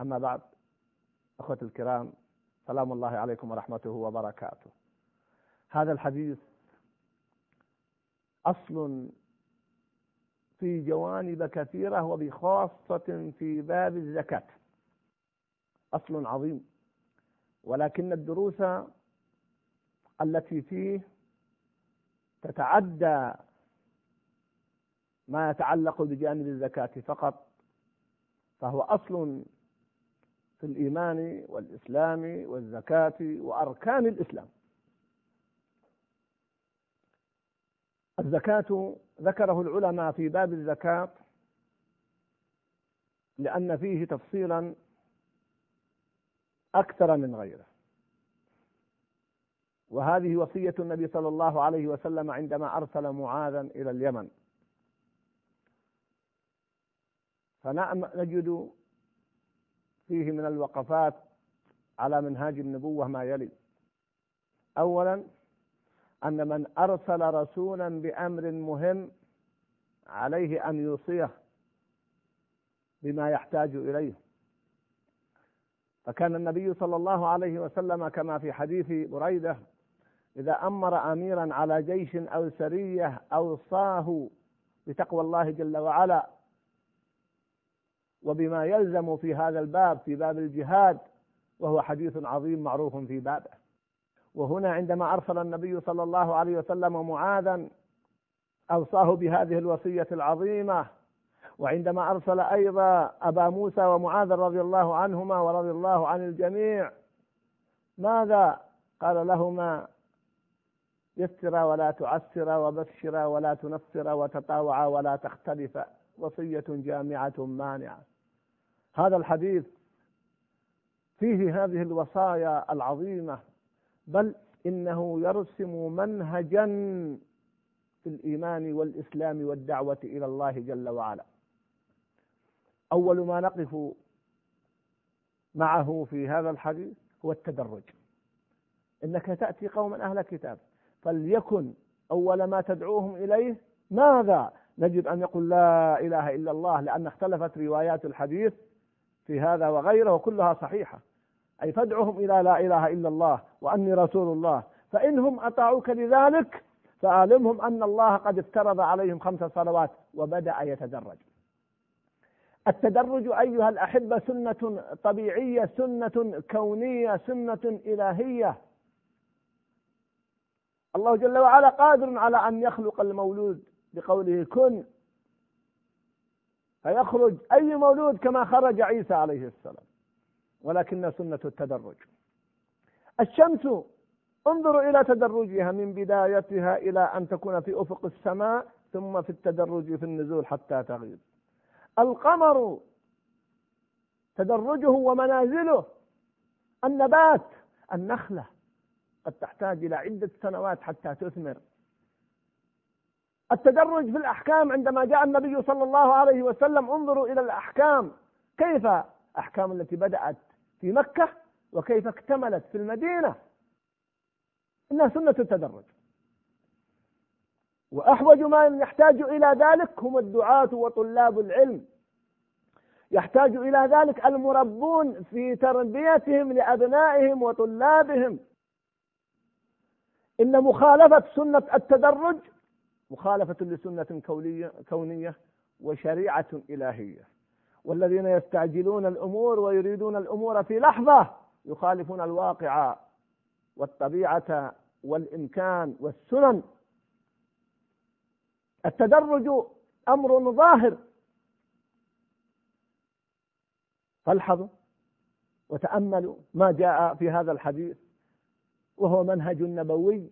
أما بعد أخوة الكرام سلام الله عليكم ورحمته وبركاته. هذا الحديث أصل في جوانب كثيرة وبخاصة في باب الزكاة. أصل عظيم ولكن الدروس التي فيه تتعدى ما يتعلق بجانب الزكاة فقط فهو أصل في الإيمان والإسلام والزكاة وأركان الإسلام. الزكاة ذكره العلماء في باب الزكاة لأن فيه تفصيلا أكثر من غيره. وهذه وصية النبي صلى الله عليه وسلم عندما أرسل معاذا إلى اليمن. فنجد فيه من الوقفات على منهاج النبوة ما يلي. أولا أن من أرسل رسولا بأمر مهم عليه أن يوصيه بما يحتاج إليه. فكان النبي صلى الله عليه وسلم كما في حديث بريدة إذا أمر أميرا على جيش أو سرية أوصاه بتقوى الله جل وعلا وبما يلزم في هذا الباب في باب الجهاد وهو حديث عظيم معروف في بابه. وهنا عندما أرسل النبي صلى الله عليه وسلم معاذا أوصاه بهذه الوصية العظيمة. وعندما أرسل أيضا أبا موسى ومعاذ رضي الله عنهما ورضي الله عن الجميع ماذا قال لهما؟ يسرا ولا تعسرا وبشرا ولا تنفرا وتطاوعا ولا تختلفا وصية جامعة مانعة. هذا الحديث فيه هذه الوصايا العظيمة بل إنه يرسم منهجا في الإيمان والإسلام والدعوة إلى الله جل وعلا. أول ما نقف معه في هذا الحديث هو التدرج. إنك تأتي قوما أهل كتاب فليكن أول ما تدعوهم إليه ماذا؟ نجد أن يقول لا إله إلا الله لأن اختلفت روايات الحديث في هذا وغيره وكلها صحيحة. أي فادعهم إلى لا إله إلا الله وأني رسول الله. فإنهم أطاعوك لذلك فأعلمهم أن الله قد افترض عليهم خمس صلوات وبدأ يتدرج. التدرج أيها الأحبة سنة طبيعية سنة كونية سنة إلهية. الله جل وعلا قادر على أن يخلق المولود. بقوله كن فيخرج أي مولود كما خرج عيسى عليه السلام. ولكن سنة التدرج. الشمس انظروا إلى تدرجها من بدايتها إلى أن تكون في أفق السماء ثم في التدرج في النزول حتى تغيب. القمر تدرجه ومنازله النبات النخلة. قد تحتاج إلى عدة سنوات حتى تثمر. التدرج في الأحكام عندما جاء النبي صلى الله عليه وسلم انظروا إلى الأحكام. كيف أحكام التي بدأت في مكة وكيف اكتملت في المدينة؟ إنها سنة التدرج. وأحوج ما يحتاج إلى ذلك هم الدعاة وطلاب العلم. يحتاج إلى ذلك المربون في تربيتهم لأبنائهم وطلابهم. إن مخالفة سنة التدرج مخالفة لسنة كونية, وشريعة إلهية. والذين يستعجلون الأمور ويريدون الأمور في لحظة يخالفون الواقع والطبيعة والإمكان والسنن. التدرج أمر ظاهر. فالحظوا وتأملوا ما جاء في هذا الحديث وهو منهج نبوي.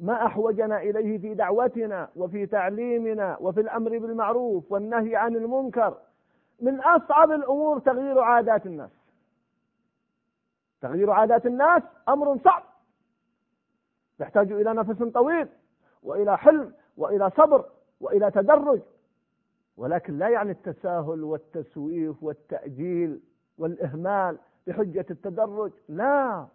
ما أحوجنا إليه في دعوتنا وفي تعليمنا وفي الأمر بالمعروف والنهي عن المنكر. من أصعب الأمور تغيير عادات الناس. تغيير عادات الناس أمر صعب. يحتاج إلى نفس طويل وإلى حلم وإلى صبر وإلى تدرج. ولكن لا يعني التساهل والتسويف والتأجيل والإهمال بحجة التدرج. لا.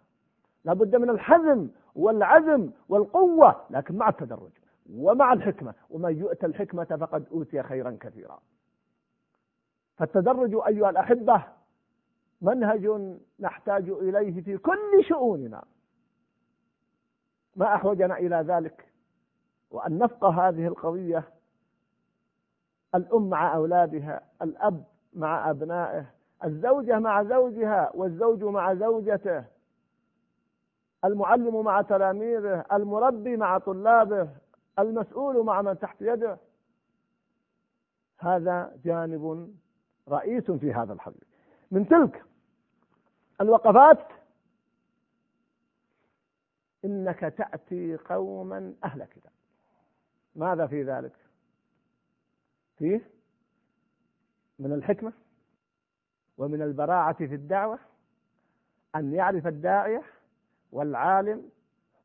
لابد من الحزم والعزم والقوة لكن مع التدرج ومع الحكمة. ومن يؤتى الحكمة فقد أوتي خيرا كثيرا. فالتدرج أيها الأحبة منهج نحتاج إليه في كل شؤوننا. ما أحوجنا إلى ذلك؟ وأن نفقه هذه القضية الأم مع أولادها الأب مع أبنائه الزوجة مع زوجها والزوج مع زوجته. المعلم مع تلاميذه المربي مع طلابه المسؤول مع من تحت يده. هذا جانب رئيس في هذا الحديث. من تلك الوقفات إنك تأتي قوما أهل كتاب. ماذا في ذلك؟ فيه من الحكمة ومن البراعة في الدعوة أن يعرف الداعية والعالم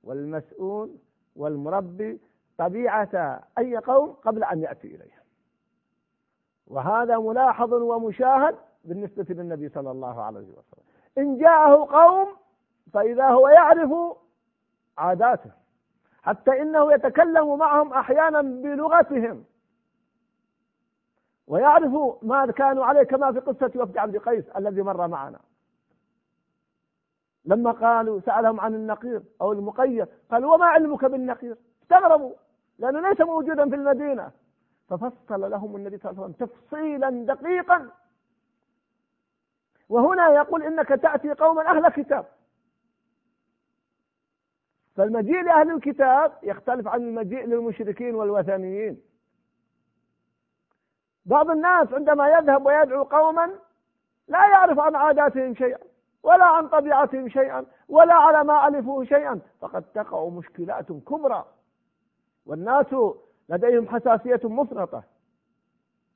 والمسؤول والمربي طبيعة أي قوم قبل أن يأتي إليه وهذا ملاحظ ومشاهد بالنسبة للنبي صلى الله عليه وسلم. إن جاءه قوم فإذا هو يعرف عاداته حتى إنه يتكلم معهم أحيانا بلغتهم ويعرف ما كانوا عليه كما في قصة وفد عبد قيس الذي مر معنا. لما قالوا سألهم عن النقير أو المقير قالوا وما علمك بالنقير استغربوا لأنه ليس موجودا في المدينة. ففصل لهم النبي صلى الله عليه وسلم تفصيلا دقيقا. وهنا يقول إنك تأتي قوما أهل كتاب. فالمجيء لأهل الكتاب يختلف عن المجيء للمشركين والوثنيين. بعض الناس عندما يذهب ويدعو قوما لا يعرف عن عاداتهم شيئا. ولا عن طبيعتهم شيئا ولا على ما ألفوه شيئا. فقد تقع مشكلات كبرى. والناس لديهم حساسية مفرطة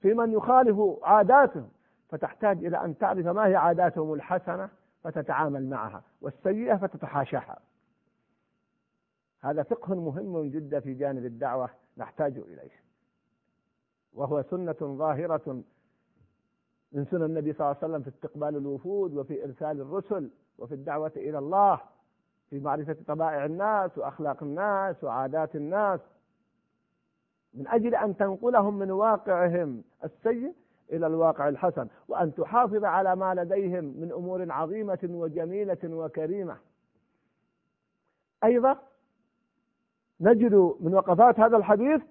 في من يخالف عاداتهم. فتحتاج إلى أن تعرف ما هي عاداتهم الحسنة فتتعامل معها. والسيئة فتتحاشاها. هذا فقه مهم جدا في جانب الدعوة نحتاج إليه. وهو سنة ظاهرة من سنن النبي صلى الله عليه وسلم في استقبال الوفود وفي إرسال الرسل وفي الدعوة إلى الله في معرفة طبائع الناس وأخلاق الناس وعادات الناس. من أجل أن تنقلهم من واقعهم السيء إلى الواقع الحسن وأن تحافظ على ما لديهم من أمور عظيمة وجميلة وكريمة. أيضا نجد من وقفات هذا الحديث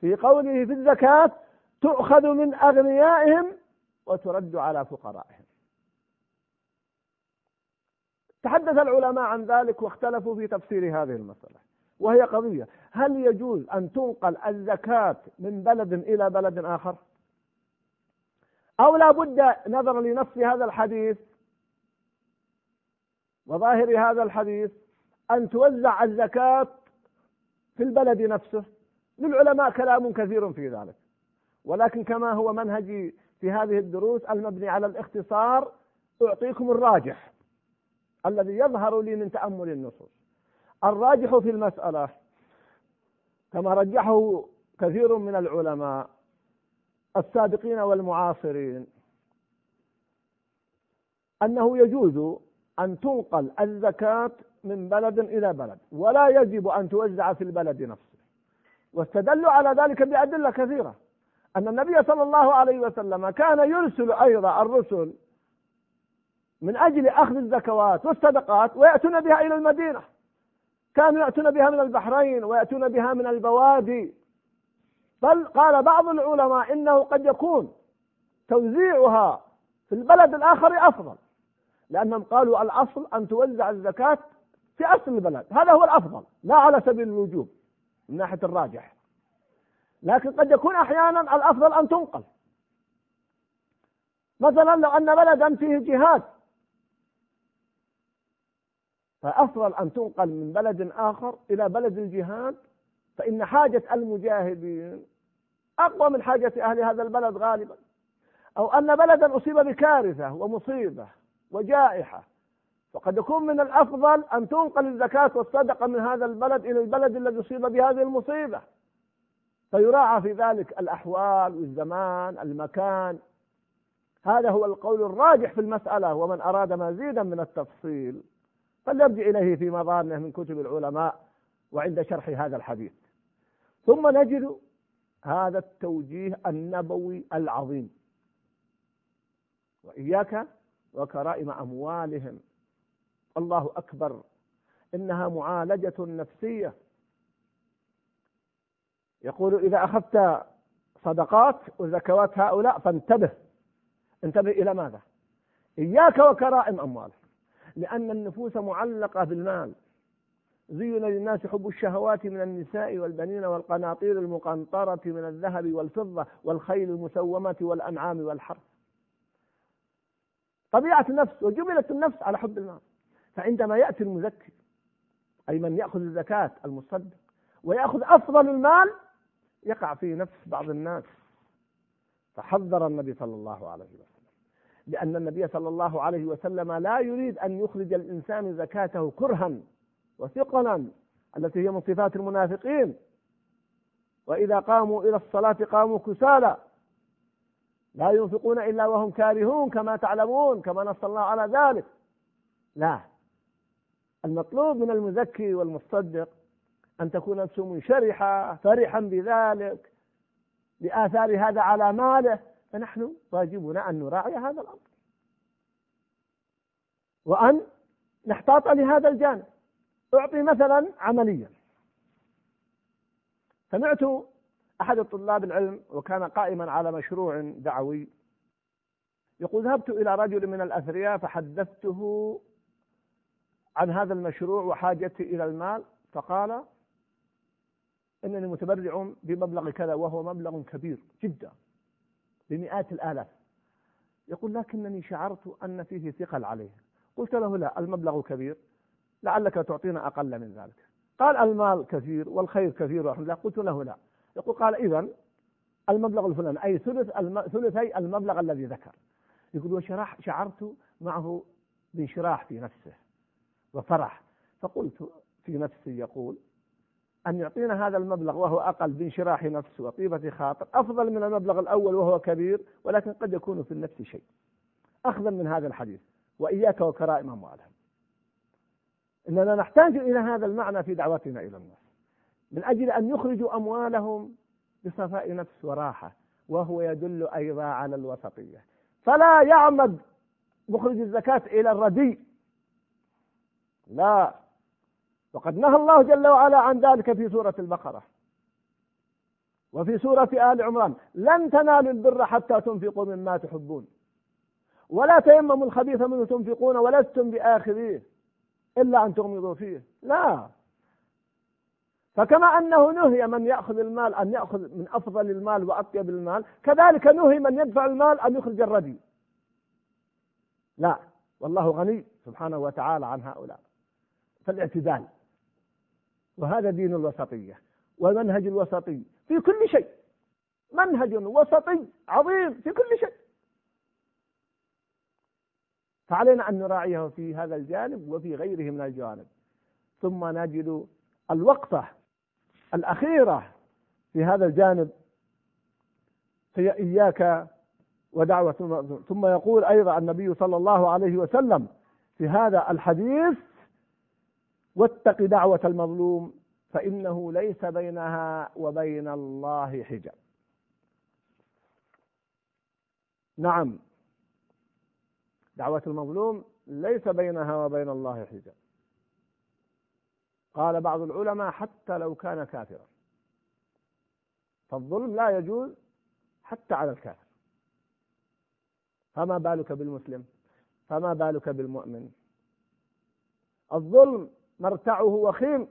في قوله في الزكاة تؤخذ من أغنيائهم وترد على فقرائهم. تحدث العلماء عن ذلك واختلفوا في تفسير هذه المسألة وهي قضية. هل يجوز أن تنقل الزكاة من بلد إلى بلد آخر؟ أو لا بد نظرا لنص هذا الحديث وظاهر هذا الحديث أن توزع الزكاة في البلد نفسه. للعلماء كلام كثير في ذلك ولكن كما هو منهجي في هذه الدروس المبني على الاختصار أعطيكم الراجح الذي يظهر لي من تأمل النصوص. الراجح في المسألة كما رجحه كثير من العلماء السابقين والمعاصرين أنه يجوز أن تنقل الزكاة من بلد إلى بلد ولا يجب أن توزع في البلد نفسه. واستدلوا على ذلك بأدلة كثيرة. أن النبي صلى الله عليه وسلم كان يرسل أيضا الرسل من أجل أخذ الزكوات والصدقات ويأتون بها إلى المدينة. كانوا يأتون بها من البحرين ويأتون بها من البوادي. بل قال بعض العلماء إنه قد يكون توزيعها في البلد الآخر أفضل لأنهم قالوا الأصل أن توزع الزكاة في أصل البلد. هذا هو الأفضل لا على سبيل الوجوب من ناحية الراجح. لكن قد يكون أحيانا الأفضل أن تنقل. مثلا لو أن بلدا فيه جهاد فأفضل أن تنقل من بلد آخر إلى بلد الجهاد فإن حاجة المجاهدين أقوى من حاجة أهل هذا البلد غالبا. أو أن بلدا أصيب بكارثة ومصيبة وجائحة فقد يكون من الأفضل أن تنقل الزكاة والصدقة من هذا البلد إلى البلد الذي أصيب بهذه المصيبة. فيراعى في ذلك الأحوال والزمان المكان. هذا هو القول الراجح في المسألة ومن أراد مزيدا من التفصيل فليرجع إليه في مظانه من كتب العلماء وعند شرح هذا الحديث. ثم نجد هذا التوجيه النبوي العظيم. وإياك وكرائم أموالهم. الله أكبر. إنها معالجة نفسية. يقول إذا أخذت صدقات وزكوات هؤلاء فانتبه. انتبه إلى ماذا؟ إياك وكرائم أموال لأن النفوس معلقة بالمال. زين للناس حب الشهوات من النساء والبنين والقناطير المقنطرة من الذهب والفضة والخيل المسومة والأنعام والحرث. طبيعة النفس وجبلت النفس على حب المال. فعندما يأتي المزكي أي من يأخذ الزكاة المصدق ويأخذ أفضل المال يقع في نفس بعض الناس. فحذر النبي صلى الله عليه وسلم. لأن النبي صلى الله عليه وسلم لا يريد أن يخرج الإنسان زكاته كرها وثقلا التي هي من صفات المنافقين. وإذا قاموا إلى الصلاة قاموا كسالى. لا ينفقون إلا وهم كارهون كما تعلمون كما نص الله على ذلك. لا. المطلوب من المزكي والمصدق أن تكون نفسه منشرحة فرحا بذلك لآثار هذا على ماله. فنحن واجبنا أن نراعي هذا الأمر. وأن نحتاط لهذا الجانب. أعطي مثلا عمليا. سمعت أحد الطلاب العلم وكان قائما على مشروع دعوي يقول ذهبت إلى رجل من الأثرياء فحدثته عن هذا المشروع وحاجتي إلى المال. فقال إنني متبرع بمبلغ كذا وهو مبلغ كبير جدا بمئات الآلاف. يقول لكنني شعرت أن فيه ثقل عليه. قلت له لا المبلغ كبير لعلك تعطينا أقل من ذلك. قال المال كثير والخير كثير ورحمة الله قلت له لا. يقول قال إذا المبلغ الفلاني أي ثلث الم... ثلثي المبلغ الذي ذكر. يقول وشرح شعرت معه بانشراح في نفسه وفرح. فقلت في نفسي يقول أن يعطينا هذا المبلغ وهو أقل بانشراح نفس وطيبة خاطر أفضل من المبلغ الأول وهو كبير ولكن قد يكون في النفس شيء. أخذا من هذا الحديث وإياك وكرائم أموالهم إننا نحتاج إلى هذا المعنى في دعوتنا إلى الناس. من أجل أن يخرجوا أموالهم بصفاء نفس وراحة وهو يدل أيضا على الوسطية فلا يعمد مخرج الزكاة إلى الرديء لا. وقد نهى الله جل وعلا عن ذلك في سورة البقرة. وفي سورة آل عمران لن تنالوا البر حتى تنفقوا مما تحبون. ولا تيمموا الخبيث منه تنفقون ولستم بآخذيه إلا أن تغمضوا فيه. لا. فكما أنه نهي من يأخذ المال أن يأخذ من أفضل المال وأطيب المال كذلك نهي من يدفع المال أن يخرج الردي. لا. والله غني سبحانه وتعالى عن هؤلاء. فالاعتدال. وهذا دين الوسطية والمنهج الوسطي في كل شيء. منهج وسطي عظيم في كل شيء. فعلينا أن نراعيه في هذا الجانب وفي غيره من الجوانب. ثم نجد الوقفة الأخيرة في هذا الجانب. هي إياك ودعوة ثم يقول أيضا النبي صلى الله عليه وسلم في هذا الحديث واتق دعوة المظلوم فإنه ليس بينها وبين الله حجاب. نعم. دعوة المظلوم ليس بينها وبين الله حجاب. قال بعض العلماء حتى لو كان كافرا. فالظلم لا يجوز حتى على الكافر. فما بالك بالمسلم؟ فما بالك بالمؤمن؟ الظلم مرتعه وخيم.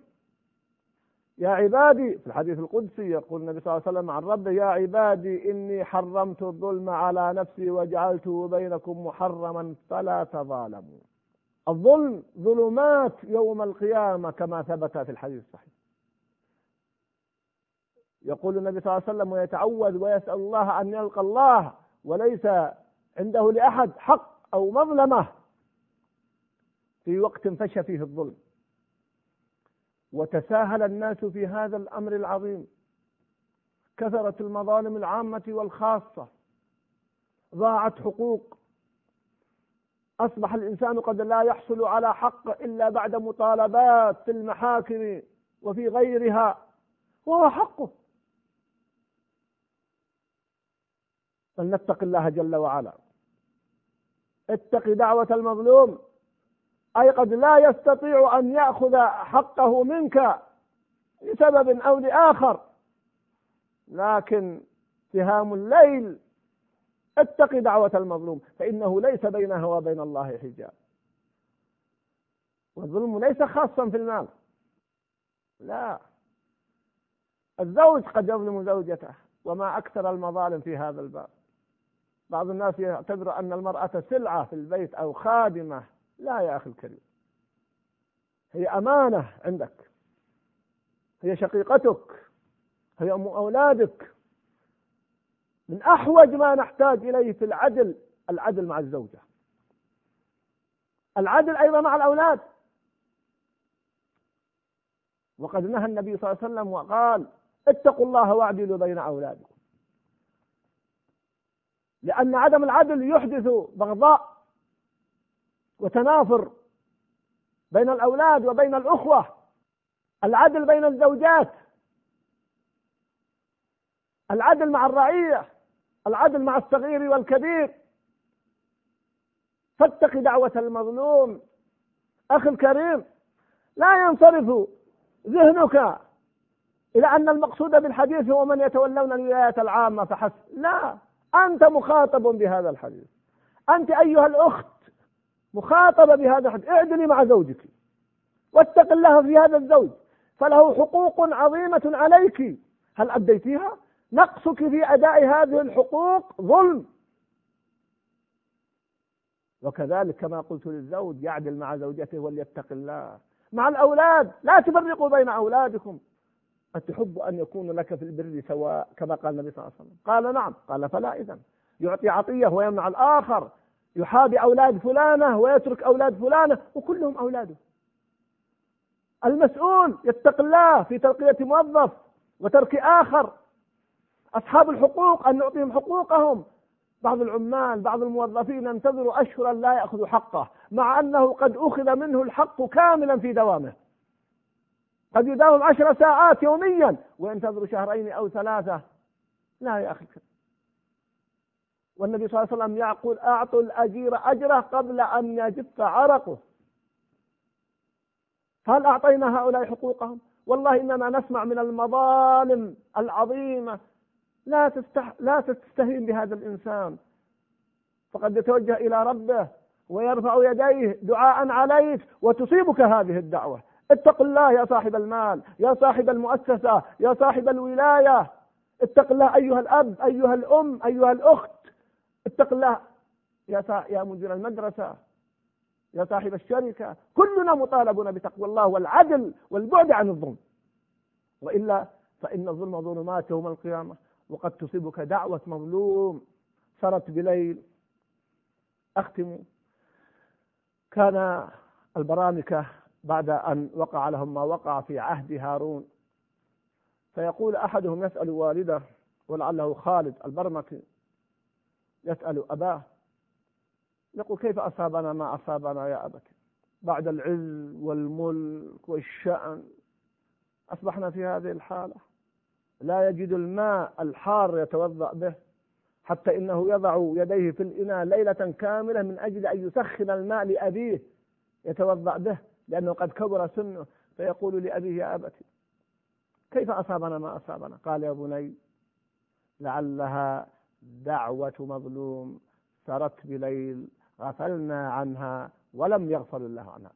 يا عبادي في الحديث القدسي يقول النبي صلى الله عليه وسلم عن ربه يا عبادي إني حرمت الظلم على نفسي وجعلته بينكم محرما فلا تظالموا. الظلم ظلمات يوم القيامة كما ثبت في الحديث الصحيح. يقول النبي صلى الله عليه وسلم ويتعوذ ويسأل الله أن يلقى الله وليس عنده لأحد حق أو مظلمة في وقت فشى فيه الظلم. وتساهل الناس في هذا الأمر العظيم. كثرت المظالم العامة والخاصة. ضاعت حقوق. أصبح الإنسان قد لا يحصل على حق إلا بعد مطالبات في المحاكم وفي غيرها. وهو حقه. فلنتق الله جل وعلا. اتق دعوة المظلوم. أي قد لا يستطيع أن يأخذ حقه منك لسبب أو لآخر. لكن سهام الليل اتق دعوة المظلوم فإنه ليس بينها وبين الله حجاب. والظلم ليس خاصا في المال. لا. الزوج قد يظلم زوجته وما أكثر المظالم في هذا الباب. بعض الناس يعتبر أن المرأة سلعة في البيت أو خادمة. لا يا أخي الكريم. هي أمانة عندك. هي شقيقتك. هي أم أولادك. من أحوج ما نحتاج إليه في العدل العدل مع الزوجة. العدل أيضا مع الأولاد. وقد نهى النبي صلى الله عليه وسلم وقال اتقوا الله واعدلوا بين أولادكم. لأن عدم العدل يحدث بغضاء. وتنافر بين الأولاد وبين الأخوة العدل بين الزوجات العدل مع الرعية العدل مع الصغير والكبير. فاتق دعوة المظلوم أخي الكريم. لا ينصرف ذهنك إلى أن المقصود بالحديث هو من يتولون الولايات العامة فحسب. لا أنت مخاطب بهذا الحديث. أنت أيها الأخت مخاطبة بهذا الحديث. اعدلي مع زوجك. واتق الله في هذا الزوج. فله حقوق عظيمة عليك. هل أديتيها؟ نقصك في أداء هذه الحقوق ظلم. وكذلك كما قلت للزوج يعدل مع زوجته وليتق الله. مع الأولاد. لا تفرقوا بين أولادكم. أتحب أن يكون لك في البر سواء كما قال النبي صلى الله عليه وسلم؟ قال نعم. قال فلا إذن. يعطي عطية ويمنع الآخر. يحابي أولاد فلانة ويترك أولاد فلانة وكلهم أولاده. المسؤول يتق الله في ترقية موظف وترك آخر. أصحاب الحقوق أن نعطيهم حقوقهم. بعض العمال بعض الموظفين ينتظر أشهرا لا يأخذ حقه مع أنه قد أخذ منه الحق كاملا في دوامه. قد يداوم عشر ساعات يوميا وينتظر شهرين أو ثلاثة. لا يا أخي. والنبي صلى الله عليه وسلم يقول أعطوا الأجير أجره قبل أن يجف عرقه. هل أعطينا هؤلاء حقوقهم؟ والله إننا نسمع من المظالم العظيمة لا تستح لا تستهين بهذا الإنسان. فقد يتوجه إلى ربه ويرفع يديه دعاء عليك وتصيبك هذه الدعوة. اتق الله يا صاحب المال يا صاحب المؤسسة يا صاحب الولاية. اتق الله أيها الأب أيها الأم أيها الأخت. اتق الله يا يا مدير المدرسة يا صاحب الشركة. كلنا مطالبون بتقوى الله والعدل والبعد عن الظلم. وإلا فإن الظلم ظلمات يوم القيامة وقد تصيبك دعوة مظلوم. سرت بليل. أختم. كان البرامكة بعد أن وقع لهم ما وقع في عهد هارون. فيقول أحدهم يسأل والده ولعله خالد البرمكي يسأل أباه يقول كيف أصابنا؟ ما أصابنا يا أبت بعد العز والملك والشأن أصبحنا في هذه الحالة. لا يجد الماء الحار يتوضأ به حتى إنه يضع يديه في الإناء ليلة كاملة من أجل أن يسخن الماء لأبيه يتوضأ به لأنه قد كبر سنه. فيقول لأبيه يا أبت كيف أصابنا؟ ما أصابنا؟ قال يا بني لعلها دعوة مظلوم سرت بليل غفلنا عنها ولم يغفر الله عنها.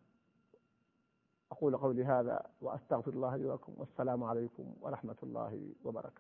أقول قولي هذا وأستغفر الله لي ولكم والسلام عليكم ورحمة الله وبركاته.